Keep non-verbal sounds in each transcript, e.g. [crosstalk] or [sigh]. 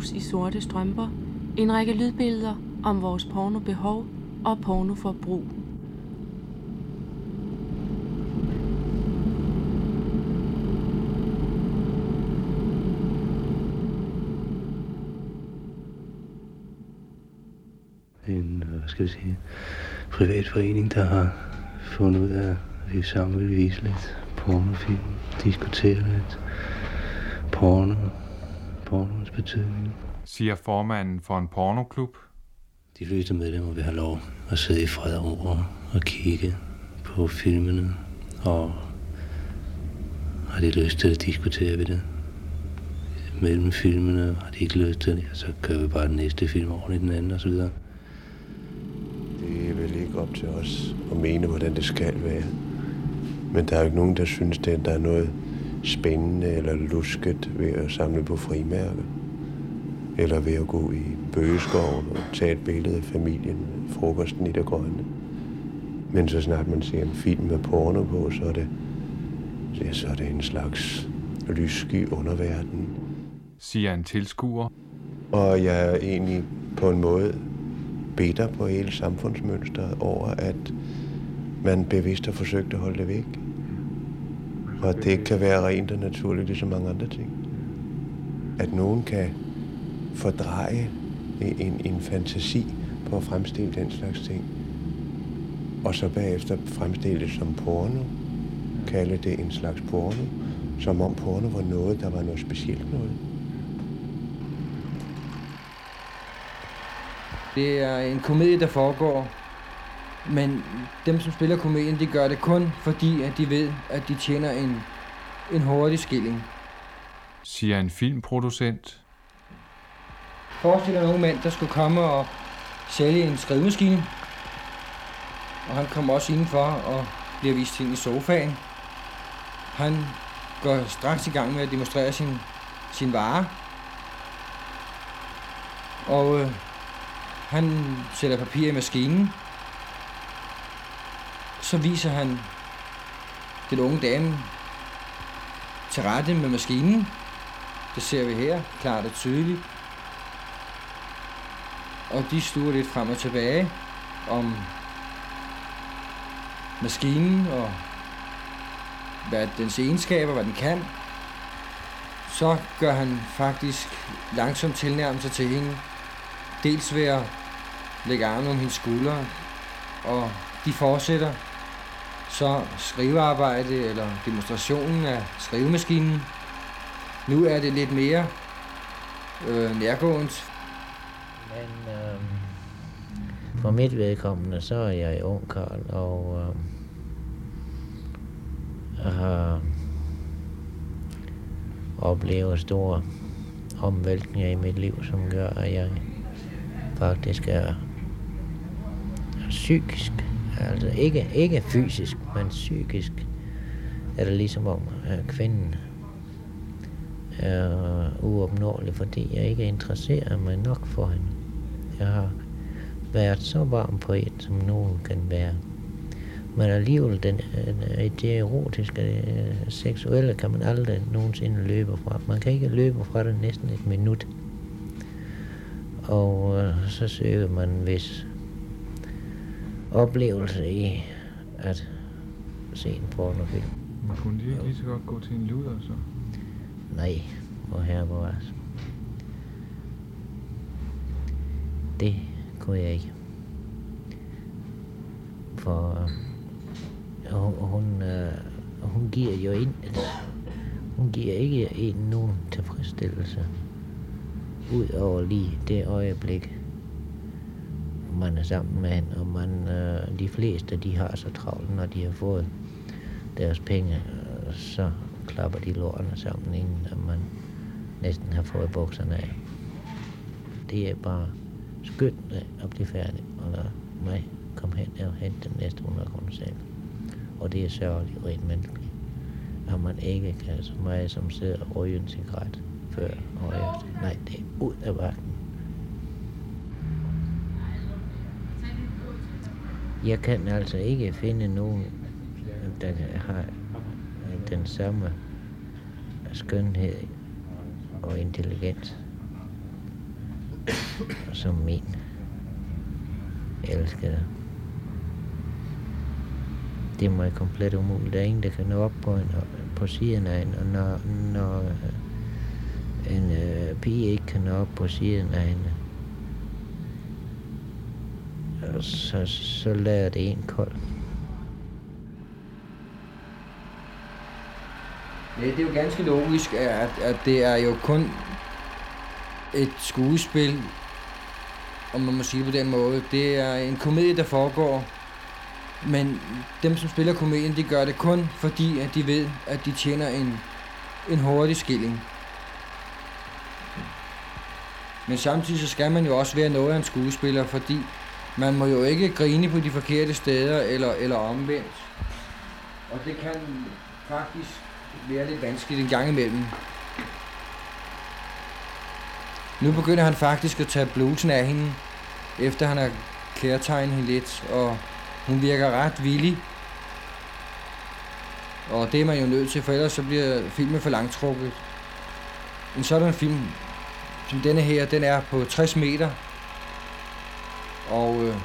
Venus i sorte strømper, en række lydbilleder om vores pornobehov og pornoforbrug. en øh, hvad skal jeg sige, privat forening, der har fundet ud af, at vi sammen vil vise lidt pornofilm, diskutere lidt porno, pornoens betydning. Siger formanden for en pornoklub. De fleste medlemmer vil have lov at sidde i fred og ro og kigge på filmene, og har de lyst til at diskutere ved det mellem filmene, har de ikke lyst til det, så kører vi bare den næste film over i den anden osv. Det er vel ikke op til os at mene, hvordan det skal være. Men der er jo ikke nogen, der synes, at der er noget spændende eller lusket ved at samle på frimærker. Eller ved at gå i bøgeskoven og tage et billede af familien frokosten i det grønne. Men så snart man ser en film med porno på, så er det, ja, så er det en slags lyssky underverden. Siger en tilskuer. Og jeg er egentlig på en måde bitter på hele samfundsmønstret over, at man bevidst har forsøgt at holde det væk. Og at det ikke kan være rent og naturligt, ligesom mange andre ting. At nogen kan fordreje en, en fantasi på at fremstille den slags ting. Og så bagefter fremstille det som porno. Kalde det en slags porno. Som om porno var noget, der var noget specielt noget. Det er en komedie, der foregår, men dem, som spiller komedien, de gør det kun fordi, at de ved, at de tjener en, en hurtig skilling. Siger en filmproducent. Forestil dig nogle mænd, der skulle komme og sælge en skrivemaskine. Og han kommer også indenfor og bliver vist ind i sofaen. Han går straks i gang med at demonstrere sin, sin vare. Og øh, han sætter papir i maskinen. Så viser han den unge dame til rette med maskinen. Det ser vi her, klart og tydeligt. Og de stuer lidt frem og tilbage om maskinen og hvad dens egenskaber, hvad den kan. Så gør han faktisk langsomt tilnærmelse til hende. Dels ved at lægge armen om hendes skuldre, og de fortsætter så skrivearbejde eller demonstrationen af skrivemaskinen. Nu er det lidt mere øh, nærgående. Men øh, for mit vedkommende, så er jeg i Karl, og øh, har oplevet store omvæltninger i mit liv, som gør, at jeg faktisk er psykisk, altså ikke, ikke fysisk, men psykisk, er det ligesom om, at kvinden er uopnåelig, fordi jeg ikke interesserer mig nok for hende. Jeg har været så varm på et, som nogen kan være. Men alligevel, den, øh, øh, det erotiske, det seksuelle, kan man aldrig nogensinde løbe fra. Man kan ikke løbe fra det næsten et minut. Og øh, så søger man hvis oplevelse i at se en pornofilm. Men kunne de ikke lige så godt gå til en luder så? Nej, hvor her var altså. Det kunne jeg ikke. For øh, hun, øh, hun giver jo ind, hun giver ikke en nogen tilfredsstillelse ud over lige det øjeblik, man er sammen med hende, og man, øh, de fleste de har så travlt, når de har fået deres penge, øh, så klapper de lårene sammen, inden at man næsten har fået bukserne af. Det er bare skønt at blive færdig, og lade mig komme hen og hente den næste 100 kroner selv. Og det er sørgeligt rent menneskeligt, at man ikke kan så meget som sidder og ryge en cigaret før og efter. Nej, det er ud af vagten. Jeg kan altså ikke finde nogen, der har den samme skønhed og intelligens som min. elskede. elsker det. Må være komplet umuligt. Der er ingen, der kan nå op på, en, på siden af en, og når, når en øh, pige ikke kan nå op på siden af hende, så, så lader det en kold. Ja, det er jo ganske logisk, at, at det er jo kun et skuespil, om man må sige på den måde. Det er en komedie, der foregår, men dem, som spiller komedien, de gør det kun fordi, at de ved, at de tjener en, en hurtig skilling. Men samtidig så skal man jo også være noget af en skuespiller, fordi man må jo ikke grine på de forkerte steder eller, eller omvendt. Og det kan faktisk være lidt vanskeligt en gang imellem. Nu begynder han faktisk at tage blusen af hende, efter han har kærtegnet hende lidt, og hun virker ret villig. Og det er man jo nødt til, for ellers så bliver filmen for langtrukket. En sådan film, som denne her, den er på 60 meter. Og øh,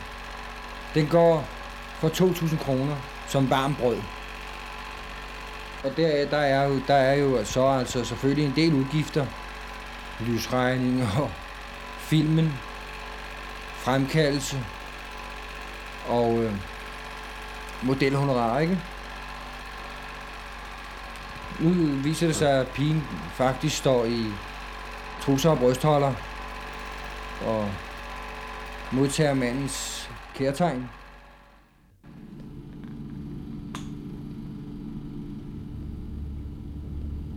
den går for 2.000 kroner som varmbrød. Og der, der, er jo, der er jo så altså selvfølgelig en del udgifter. Lysregning og filmen, fremkaldelse og øh, modelhonorar, ikke? Nu viser det sig, at pigen faktisk står i trusser og brystholder og modtager mandens kærtegn.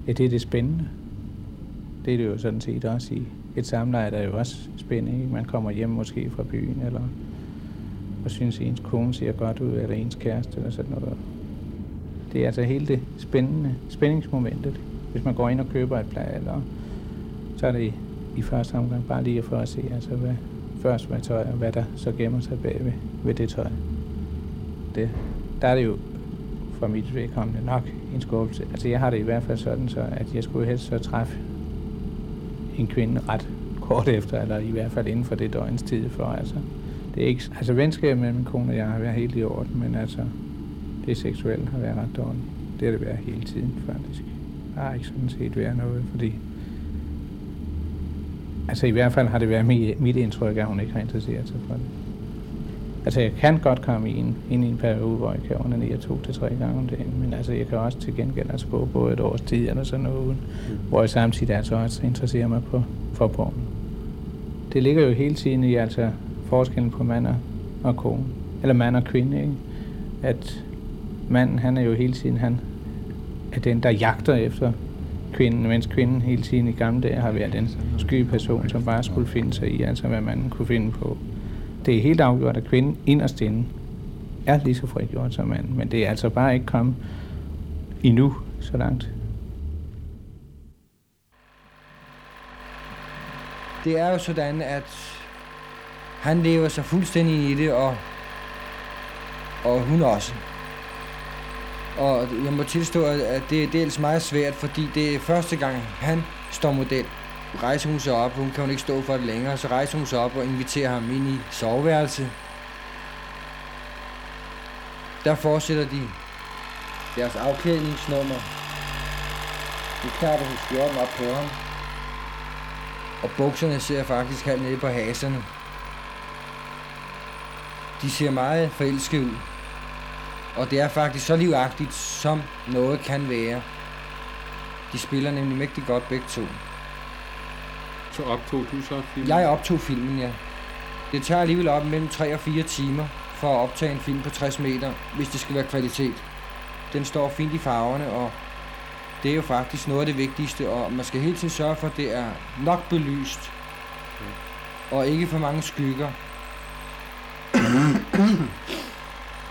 Ja, det er det spændende. Det er det jo sådan set også i et samleje, der er jo også spændende. Ikke? Man kommer hjem måske fra byen, eller og synes, ens kone ser godt ud, eller ens kæreste, eller sådan noget. Det er altså hele det spændende, spændingsmomentet. Hvis man går ind og køber et plade, eller, så er det i, i første omgang bare lige for at se, altså hvad, først hvad tøj, og hvad der så gemmer sig bag ved, ved det tøj. Det, der er det jo for mit vedkommende nok en skuffelse. Altså jeg har det i hvert fald sådan, så at jeg skulle helst så træffe en kvinde ret kort efter, eller i hvert fald inden for det døgns tid for, altså. Det er ikke, altså venskabet med min kone og jeg har været helt i orden, men altså det seksuelle har været ret dårligt. Det har det været hele tiden, faktisk. Der har ikke sådan set været noget, fordi Altså i hvert fald har det været mit, mit indtryk, at hun ikke har interesseret sig for det. Altså jeg kan godt komme ind, ind i en periode, hvor jeg kan onanere to til tre gange om dagen, men altså jeg kan også til gengæld altså gå både et års tid eller sådan noget, mm. hvor jeg samtidig altså også interesserer mig på, for porno. Det ligger jo hele tiden i altså forskellen på mand og kone, eller mand og kvinde, ikke? at manden han er jo hele tiden, han er den, der jagter efter kvinden, mens kvinden hele tiden i gamle dage har været den sky person, som bare skulle finde sig i, altså hvad man kunne finde på. Det er helt afgjort, at kvinden inderst inde er lige så frigjort som manden, men det er altså bare ikke kommet endnu så langt. Det er jo sådan, at han lever sig fuldstændig i det, og, og hun også. Og jeg må tilstå, at det er dels meget svært, fordi det er første gang, han står model. Rejser hun sig op, hun kan jo ikke stå for det længere, så rejser hun sig op og inviterer ham ind i soveværelset. Der fortsætter de deres afklædningsnummer. Nu knapper hun skjorten op på ham. Og bukserne ser faktisk halvt nede på haserne. De ser meget forelskede ud. Og det er faktisk så livagtigt, som noget kan være. De spiller nemlig mægtig godt begge to. Så optog du så filmen? Jeg optog filmen, ja. Det tager alligevel op mellem 3 og 4 timer for at optage en film på 60 meter, hvis det skal være kvalitet. Den står fint i farverne, og det er jo faktisk noget af det vigtigste, og man skal hele tiden sørge for, at det er nok belyst, og ikke for mange skygger.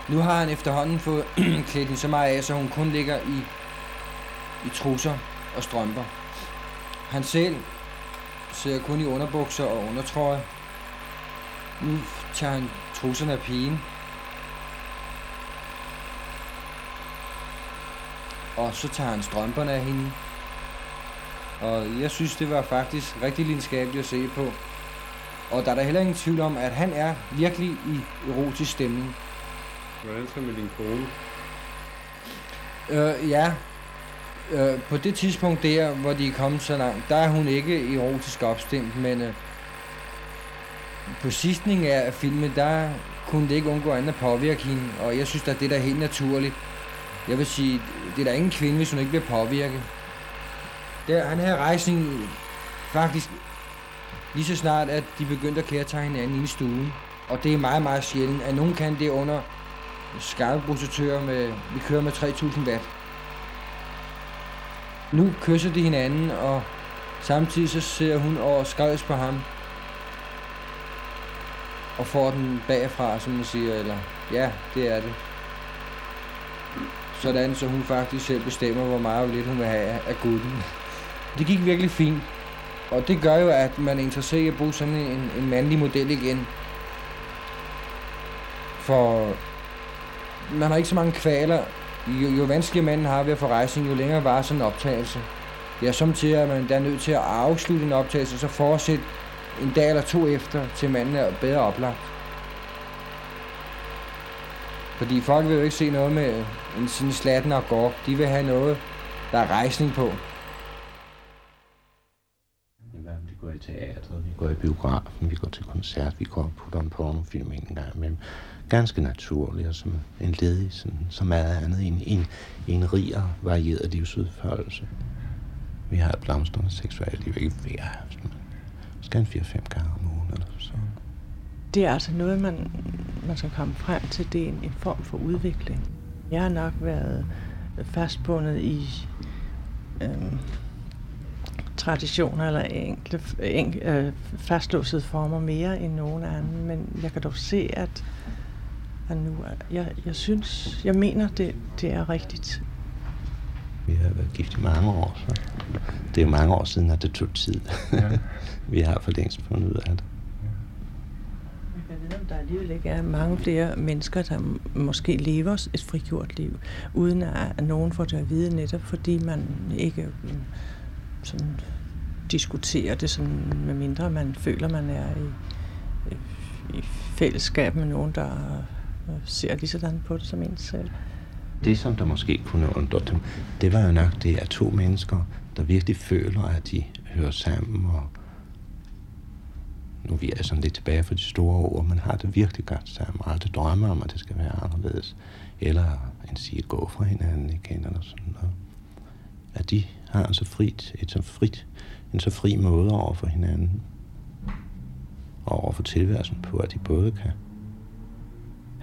Nu har han efterhånden fået [clears throat] klædt hende så meget af, så hun kun ligger i, i trusser og strømper. Han selv sidder kun i underbukser og undertrøje. Nu tager han trusserne af pigen. Og så tager han strømperne af hende. Og jeg synes, det var faktisk rigtig lidenskabeligt at se på. Og der er der heller ingen tvivl om, at han er virkelig i erotisk stemning. Hvordan så med din kone? Øh, ja, øh, på det tidspunkt der, hvor de er kommet så langt, der er hun ikke erotisk opstemt, men øh, på sidstning af filmen, der kunne det ikke undgå andet at påvirke hende, og jeg synes at det der er helt naturligt. Jeg vil sige, det er der ingen kvinde, hvis hun ikke bliver påvirket. Der, han her rejsning faktisk lige så snart, at de begyndte at kære hinanden i stuen. Og det er meget, meget sjældent, at nogen kan det under skarpe med, vi kører med 3000 watt. Nu kysser de hinanden, og samtidig så ser hun over skrevs på ham. Og får den bagfra, som man siger, eller ja, det er det. Sådan, så hun faktisk selv bestemmer, hvor meget og lidt hun vil have af gutten. Det gik virkelig fint. Og det gør jo, at man er interesseret i at bruge sådan en, en mandlig model igen. For man har ikke så mange kvaler. Jo, jo vanskeligere manden har ved at få rejsning, jo længere var sådan en optagelse. Ja, som til at man der nødt til at afslutte en optagelse, og så fortsætte en dag eller to efter, til manden er bedre oplagt. Fordi folk vil jo ikke se noget med øh, en sådan slatten og går. De vil have noget, der er rejsning på. Vi går i teatret, vi går i biografen, vi går til koncert, vi går og putter en pornofilm en gang imellem ganske naturlig og som en ledig, sådan, som meget andet, en, en, en rig og varieret livsudførelse. Vi har et blomstrende seksuelt liv, ikke hver aften. Skal en 4-5 gange om ugen eller så. Det er altså noget, man, man skal komme frem til. Det er en, en form for udvikling. Jeg har nok været fastbundet i øhm, traditioner eller enkle, enkle øh, fastlåsede former mere end nogen anden, men jeg kan dog se, at og nu, jeg, jeg synes, jeg mener, det, det er rigtigt. Vi har været gift i mange år, så det er jo mange år siden, at det tog tid. Ja. [laughs] vi har for længst fundet ud af det. Jeg ved, om der alligevel ikke er mange flere mennesker, der måske lever et frigjort liv, uden at nogen får det at vide netop, fordi man ikke mm, sådan diskuterer det, sådan, med mindre man føler, man er i, i fællesskab med nogen, der ser lige sådan på det som en selv. Det, som der måske kunne undre dem, det var jo nok det, at to mennesker, der virkelig føler, at de hører sammen, og nu vi er sådan lidt tilbage for de store ord, man har det virkelig godt sammen, og aldrig drømmer om, at det skal være anderledes, eller en sige gå fra hinanden igen, eller sådan noget. At de har en så frit, et så frit, en så fri måde over for hinanden, og over for tilværelsen på, at de både kan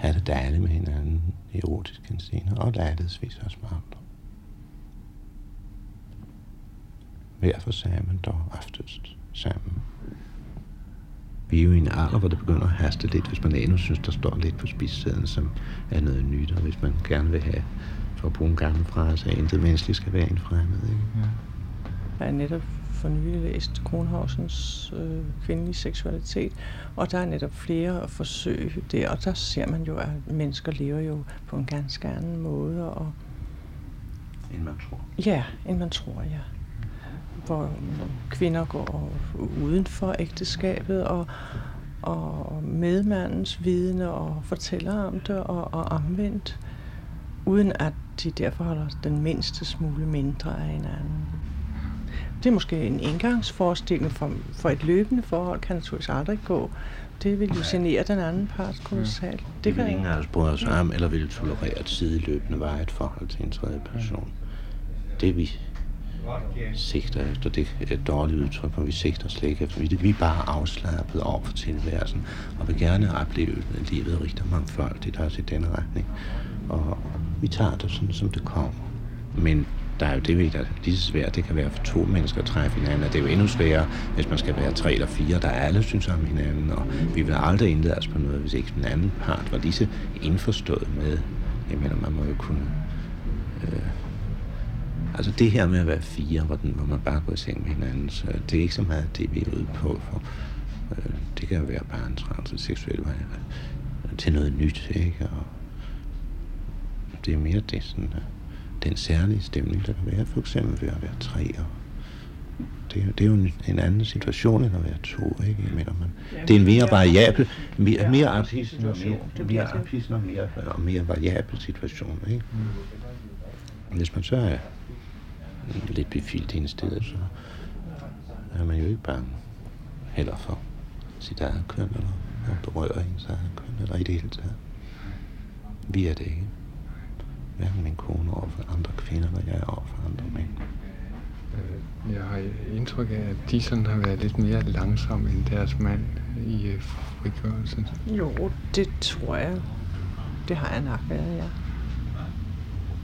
have det dejligt med hinanden i erotisk henseende, og lejlighedsvis også med andre. Hver for sig, men dog oftest sammen. Vi er jo i en alder, hvor det begynder at haste lidt, hvis man endnu synes, der står lidt på spidsæden, som er noget nyt, og hvis man gerne vil have, for at bruge en gammel frase, at intet menneskeligt skal være en fremmed. Ikke? Ja. Jeg er netop for nylig læst Kronhausens øh, kvindelige seksualitet, og der er netop flere forsøg der, og der ser man jo, at mennesker lever jo på en ganske anden måde. Og, end man tror. Ja, end man tror, ja. Hvor kvinder går uden for ægteskabet, og, og medmandens vidne og fortæller om det, og, og omvendt, uden at de derfor holder den mindste smule mindre af hinanden. Det er måske en indgangsforestilling for, for et løbende forhold, kan naturligvis aldrig gå. Det vil jo genere den anden part kolossalt. Det, det kan ingen af os bryde os om, eller vil tolerere et sideløbende var et forhold til en tredje person. Det vi sigter efter, det er et dårligt udtryk, for vi sigter slet ikke efter. Vi er bare afslappet over for tilværelsen, og vil gerne opleve livet rigtig mangfoldigt, også i denne retning. Og vi tager det sådan, som det kommer. Men der er jo det, der er lige så svært. Det kan være for to mennesker at træffe hinanden, og det er jo endnu sværere, hvis man skal være tre eller fire, der alle synes om hinanden, og vi vil aldrig indlade os på noget, hvis ikke den anden part var lige så indforstået med. Jeg mener, man må jo kunne... Øh, altså det her med at være fire, hvor, den, hvor man bare går i seng med hinanden, så det er ikke så meget det, vi er ude på. For, øh, det kan jo være bare en trans seksuel vej til noget nyt, ikke? Og det er mere det sådan... Øh, den særlige stemning, der kan være, for eksempel ved at være tre. Og det, er, det er jo en, en anden situation end at være to, ikke? Mener man. Det er en mere variabel, mere, mere artisten og mere, artisten og mere, og mere variabel situation, ikke? Hvis man så er lidt befildt en sted, så er man jo ikke bange heller for sit eget køn, eller om det rører ens eget køn, eller i det hele taget. Vi er det ikke. Hverken min kone over for andre kvinder, eller jeg er over for andre mænd. Øh, Jeg har indtryk af, at de sådan har været lidt mere langsomme end deres mand i øh, frigørelsen. Jo, det tror jeg. Det har jeg nok været, ja.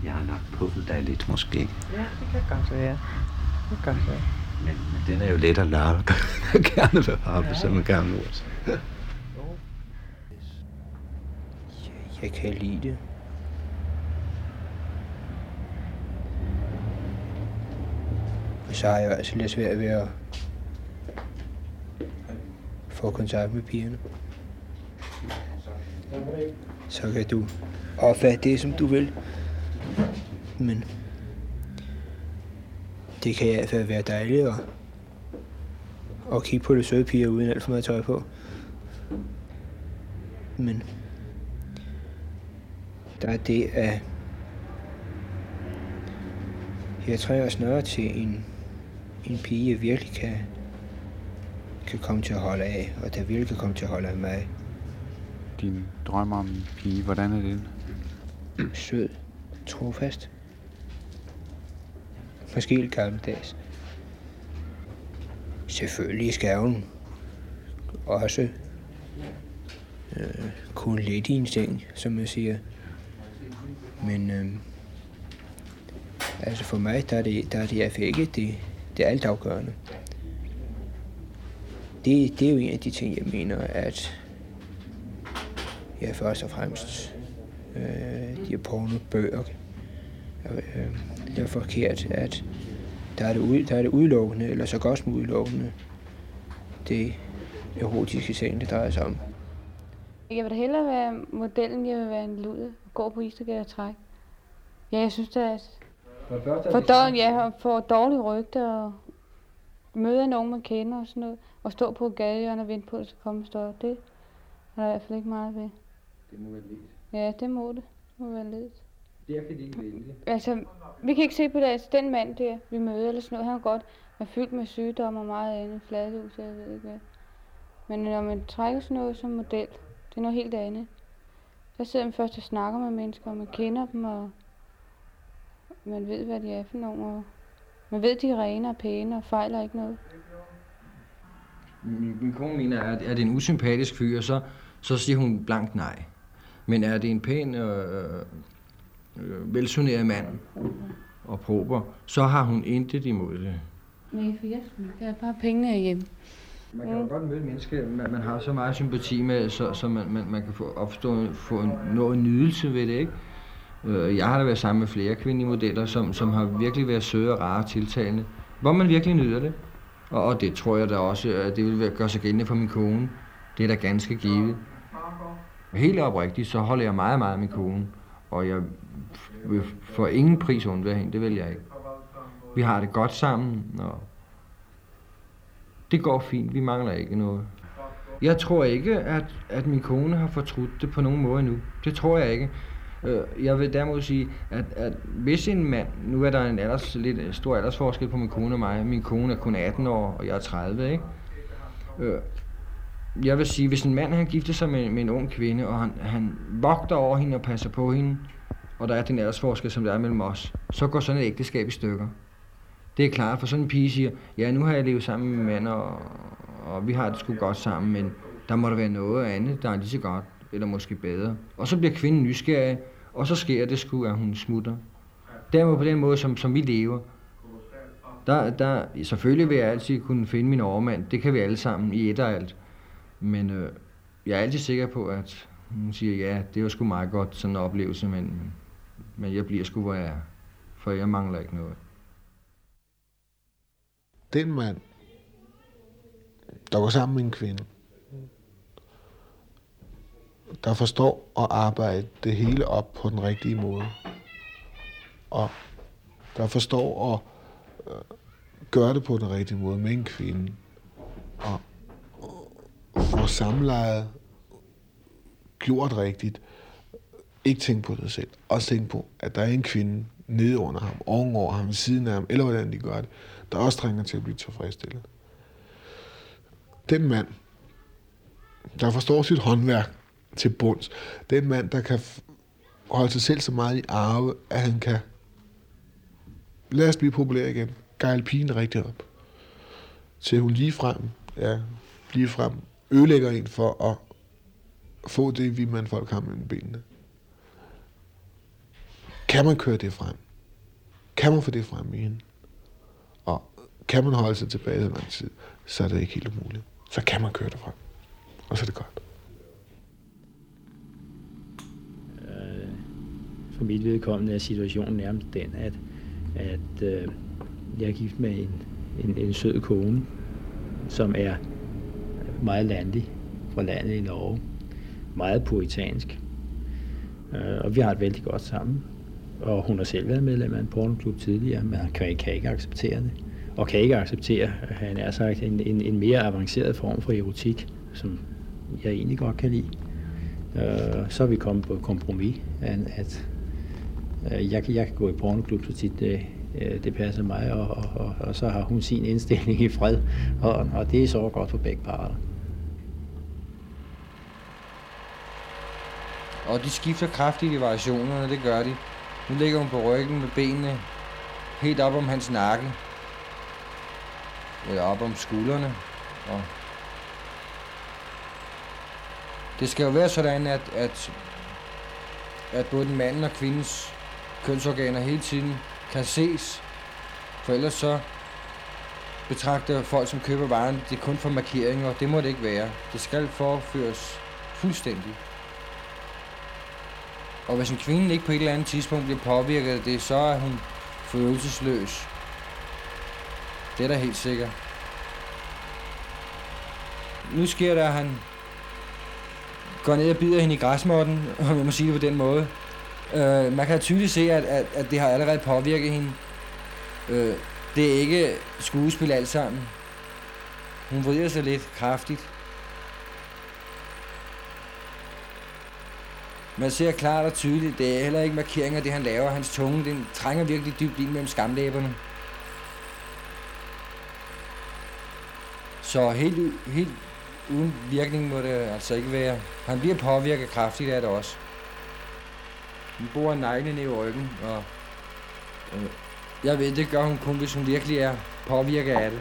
Jeg har nok puffet dig lidt, måske. Ja, det kan godt være. Det kan godt være. Men, men den er jo let at lave. [laughs] Jeg gerne vil have ja. som en gammel ord. Jeg kan lide det. Og så har jeg altså lidt svært ved at få kontakt med pigerne. Så kan du opfatte det, som du vil. Men det kan i hvert fald være dejligt at, at kigge på det søde piger uden alt for meget tøj på. Men der er det, at jeg trænger snarere til en, en pige, jeg virkelig kan, kan komme til at holde af, og der virkelig kan komme til at holde af mig. Din drøm om en pige, hvordan er det? Sød, trofast. Måske lidt gammeldags. Selvfølgelig skal hun også øh, kunne lidt i en seng, som man siger. Men øh, altså for mig, der er det, der er det hvert fald ikke det, det altafgørende. Det, det er jo en af de ting, jeg mener, at ja, først og fremmest øh, de her pornobøger øh, det er forkert, at der er det, ud, der er det udelukkende, eller så godt som udelukkende, det erotiske ting, det drejer sig om. Jeg vil da hellere være modellen, jeg vil være en lude gå på Instagram og træk. Ja, jeg synes da, at for, dårlig, ja, og få dårlig rygte og møde nogen, man kender og sådan noget. Og stå på gadehjørnet og vente på, at det skal komme større. Det er der i hvert fald ikke meget ved. Det må være lidt. Ja, det må det. Det må være lidt. Der kan de ikke vælge. Altså, vi kan ikke se på det. Altså, den mand der, vi møder eller sådan noget, han er godt være fyldt med sygdomme og meget andet. Fladlus, jeg ved ikke hvad. Men når man trækker sådan noget som model, det er noget helt andet. Der sidder man først og snakker med mennesker, og man kender dem, og man ved, hvad de er for nogle. Og man ved, de er rene og pæne og fejler ikke noget. Min, min kone mener, at er det en usympatisk fyr, så, så siger hun blankt nej. Men er det en pæn, øh, øh, velsoneret mand og prober, så har hun intet imod det. Nej, for jeg skal bare pengene hjemme. Man kan jo godt møde et menneske, man, man har så meget sympati med, så, så man, man, man kan få opstå få en, noget nydelse ved det, ikke? Øh, Jeg har da været sammen med flere kvindelige modeller, som, som har virkelig været søde og rare og tiltalende, hvor man virkelig nyder det. Og, og det tror jeg da også, at det vil gøre sig gældende for min kone. Det er da ganske givet. Helt oprigtigt, så holder jeg meget, meget af min kone. Og jeg vil for ingen pris undvære hende, det vil jeg ikke. Vi har det godt sammen, og det går fint, vi mangler ikke noget. Jeg tror ikke, at, at min kone har fortrudt det på nogen måde endnu. Det tror jeg ikke. Øh, Jeg vil derimod sige, at, at hvis en mand, nu er der en alders, lidt øh, stor aldersforskel på min kone og mig. Min kone er kun 18 år, og jeg er 30, ikke? Øh, Jeg vil sige, hvis en mand han gifter sig med, med en ung kvinde, og han, han vogter over hende og passer på hende, og der er den aldersforskel, som der er mellem os, så går sådan et ægteskab i stykker. Det er klart, for sådan en pige siger, ja, nu har jeg levet sammen med mand, og, og vi har det sgu godt sammen, men der må der være noget andet, der er lige så godt, eller måske bedre. Og så bliver kvinden nysgerrig, og så sker det sgu, at hun smutter. Derimod på den måde, som, som vi lever, der, der, selvfølgelig vil jeg altid kunne finde min overmand. Det kan vi alle sammen i et og alt. Men øh, jeg er altid sikker på, at hun siger, ja, det var sgu meget godt, sådan en oplevelse, men, men jeg bliver sgu, hvor jeg er. For jeg mangler ikke noget. Den mand, der var sammen med en kvinde, der forstår at arbejde det hele op på den rigtige måde, og der forstår at øh, gøre det på den rigtige måde med en kvinde, og, få samlejet gjort rigtigt, ikke tænke på sig selv, også tænke på, at der er en kvinde nede under ham, ovenover ham, ved siden af ham, eller hvordan de gør det, der også trænger til at blive tilfredsstillet. Den mand, der forstår sit håndværk til bunds, den mand, der kan holde sig selv så meget i arve, at han kan lad os blive populær igen, gejle pigen rigtig op. Til hun lige frem, ja, lige frem ødelægger en for at få det, vi man folk har mellem benene. Kan man køre det frem? Kan man få det frem i hende? Og kan man holde sig tilbage så lang tid, så er det ikke helt umuligt. Så kan man køre det frem. Og så er det godt. Øh, for mit vedkommende er situationen nærmest den, at, at øh, jeg er gift med en, en, en sød kone, som er meget landlig fra landet i Norge. Meget puritansk. Øh, og vi har et vældig godt sammen. Og hun har selv været medlem af en pornoklub tidligere, men kan, kan ikke acceptere det. Og kan ikke acceptere, han er sagt, en, en, en mere avanceret form for erotik, som jeg egentlig godt kan lide. Øh, så er vi kommet på kompromis, at, at Øh, jeg, jeg kan gå i pornoklub så tit det, øh, det passer mig, og, og, og, og så har hun sin indstilling i fred, og, og det er så godt for begge parter. Og de skifter kraftigt i variationerne, det gør de. Nu ligger hun på ryggen med benene helt op om hans nakke. Eller op om skuldrene. Og det skal jo være sådan, at, at, at både den manden og kvindens kønsorganer hele tiden kan ses. For ellers så betragter folk, som køber varen, det kun for markeringer. Det må det ikke være. Det skal forføres fuldstændig. Og hvis en kvinde ikke på et eller andet tidspunkt bliver påvirket af det, så er hun følelsesløs. Det er da helt sikkert. Nu sker der, at han går ned og bider hende i græsmåtten, om jeg må sige det på den måde. Øh, man kan tydeligt se, at, at, at det har allerede påvirket hende. Øh, det er ikke skuespil alt sammen. Hun vrider sig lidt kraftigt. Man ser klart og tydeligt, det er heller ikke markeringer, det han laver. Hans tunge, den trænger virkelig dybt ind mellem skamlæberne. Så helt, helt uden virkning må det altså ikke være. Han bliver påvirket kraftigt af det også. Hun bor negle i ryggen, og øh, jeg ved, det gør hun kun, hvis hun virkelig er påvirket af det.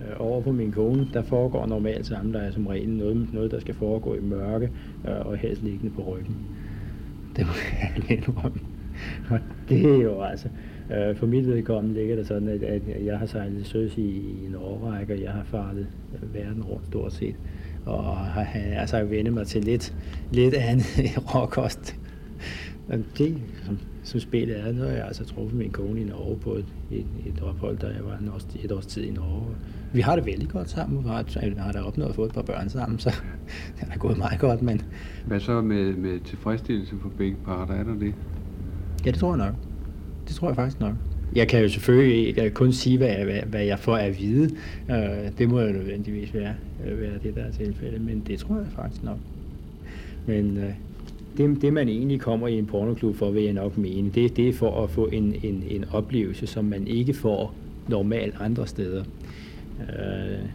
Øh, over på min kone, der foregår normalt samleje som regel noget, noget, der skal foregå i mørke øh, og helst liggende på ryggen. Det må jeg [laughs] indrømme. Og det er jo altså, øh, for mit vedkommende ligger det sådan, at, at jeg har sejlet søs i, i en årrække, og jeg har fartet øh, verden rundt stort set. Og har altså vendt mig til lidt, lidt andet [laughs] råkost. Det, som, som spillet er, nu har jeg altså truffet min kone i Norge på et, et, et ophold, da jeg var en års, et års tid i Norge. Vi har det vældig godt sammen. Vi har, vi har da opnået at få et par børn sammen, så [laughs] det har gået meget godt. Men... Hvad så med, med tilfredsstillelse for begge parter? Er der det? Ja, det tror jeg nok. Det tror jeg faktisk nok. Jeg kan jo selvfølgelig kun sige, hvad, hvad, hvad jeg får at vide. Uh, det må jo nødvendigvis være, øh, være det, der er tilfældet, men det tror jeg faktisk nok. Men øh, det, det, man egentlig kommer i en pornoklub for, vil jeg nok mene, det, det er for at få en, en, en oplevelse, som man ikke får normalt andre steder. Uh,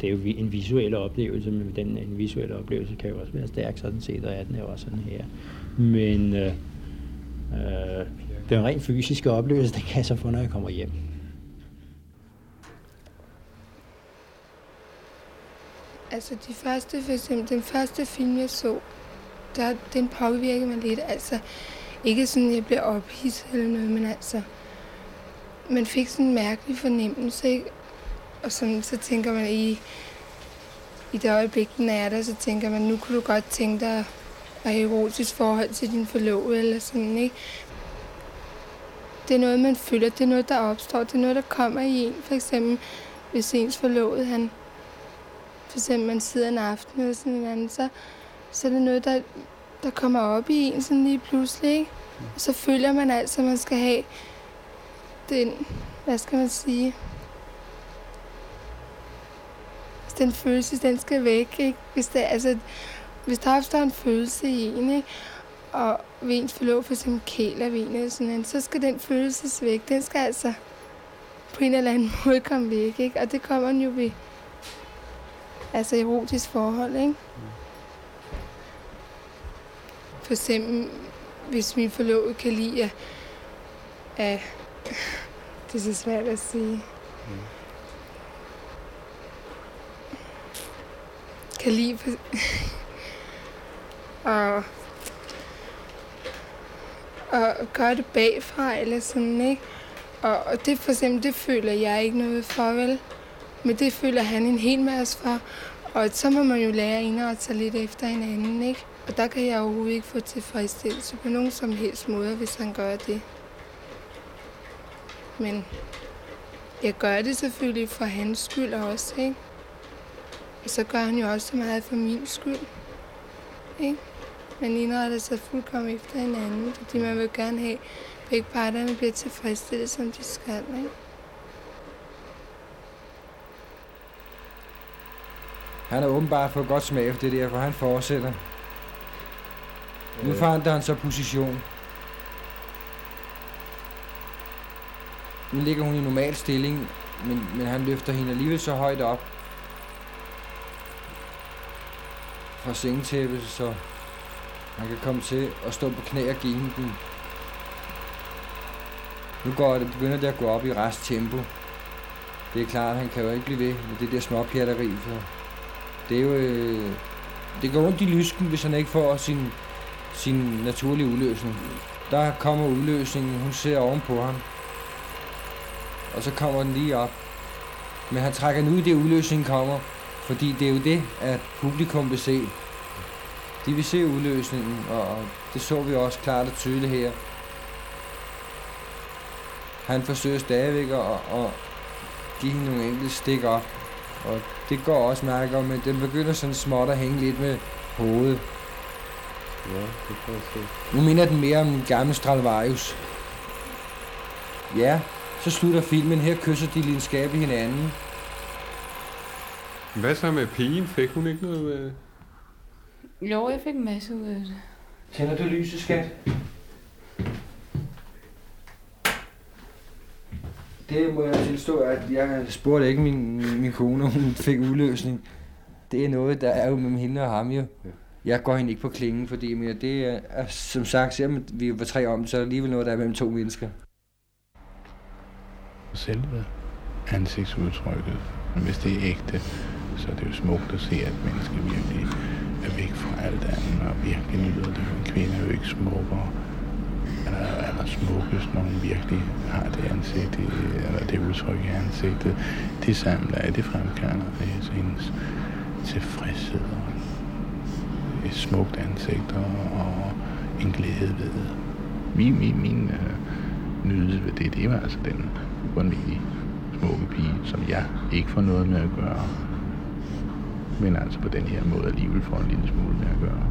det er jo en visuel oplevelse, men den en visuelle oplevelse kan jo også være stærk sådan set, og er den er også sådan her. Men øh, øh, den rent fysiske oplevelse, den kan jeg så få, når jeg kommer hjem. Altså de første, for eksempel den første film, jeg så, der, den påvirkede mig lidt. Altså ikke sådan, at jeg blev ophidset eller noget, men altså, man fik sådan en mærkelig fornemmelse, ikke? Og sådan, så tænker man i, i det øjeblik, den er der, så tænker man, nu kunne du godt tænke dig at have erotisk forhold til din forlovede, eller sådan, ikke? Det er noget, man føler, det er noget, der opstår, det er noget, der kommer i en. For eksempel, hvis ens forlovede, han for eksempel man sidder en aften eller sådan noget, så, så er det noget, der, der kommer op i en sådan lige pludselig. Ikke? Og så føler man altså, at man skal have den, hvad skal man sige, den følelse, den skal væk, ikke? Hvis, det, altså, hvis der opstår en følelse i en, ikke? Og ved ens forlov for eksempel kæler ved en, eller sådan, så skal den følelses væk. Den skal altså på en eller anden [laughs] måde komme væk, ikke? Og det kommer den jo ved altså erotisk forhold, ikke? For eksempel, hvis min forlovede kan lide, at, at det er så svært at sige. Kan lide for, [laughs] og, og gøre det bagfra, eller sådan, ikke? Og, og det for eksempel, det føler jeg ikke noget for, vel? Men det føler han en hel masse for. Og så må man jo lære at tage lidt efter hinanden, ikke? Og der kan jeg overhovedet ikke få tilfredsstillelse på nogen som helst måde, hvis han gør det. Men jeg gør det selvfølgelig for hans skyld også, ikke? Og så gør han jo også så meget for min skyld, ikke? Man indretter sig fuldkommen efter hinanden, fordi man vil gerne have, at begge parterne bliver tilfredsstillet, som de skal, ikke? Han har åbenbart fået godt smag for det der, for han fortsætter. Nu forandrer han så position. Nu ligger hun i normal stilling, men, men han løfter hende alligevel så højt op fra sengetæppet, så han kan komme til at stå på knæ og give den. Nu går det, begynder det at gå op i rest tempo. Det er klart, han kan jo ikke blive ved med det der småpjatteri, for det er jo... Øh, det går ondt i lysken, hvis han ikke får sin, sin naturlige udløsning. Der kommer udløsningen, hun ser ovenpå ham. Og så kommer den lige op. Men han trækker den ud, det udløsningen kommer. Fordi det er jo det, at publikum vil se. De vil se udløsningen, og det så vi også klart og tydeligt her. Han forsøger stadigvæk at, at give hende nogle enkelte stik op. Og det går også mærke om, men den begynder sådan småt at hænge lidt med hovedet. Ja, det kan jeg se. Nu minder den mere om en gammel Stradivarius. Ja, så slutter filmen. Her kysser de lidenskabeligt hinanden. Hvad så med pigen? Fik hun ikke noget med... Jo, jeg fik en masse ud af det. Tænder du lyset, skat? Det må jeg tilstå, at jeg spurgte ikke min, min kone, om hun fik udløsning. Det er noget, der er jo mellem hende og ham jo. Jeg går hende ikke på klingen, fordi men det er, som sagt, selvom vi var tre om, så er alligevel noget, der er mellem to mennesker. selve ansigtsudtrykket. Men hvis det er ægte, så er det jo smukt at se, at mennesker virkelig er væk fra alt andet og virkelig nyder det. En kvinde er jo ikke smukkere eller aller smukkest, når hun virkelig har det ansigt, i, eller det udtryk i ansigtet. De samler af, det fremkalder det, så hendes tilfredshed og et smukt ansigt og, og en glæde ved det. Min, min, min øh, nydelse ved det, det var altså den ualmindelige smukke pige, som jeg ikke får noget med at gøre, men altså på den her måde alligevel får en lille smule med at gøre.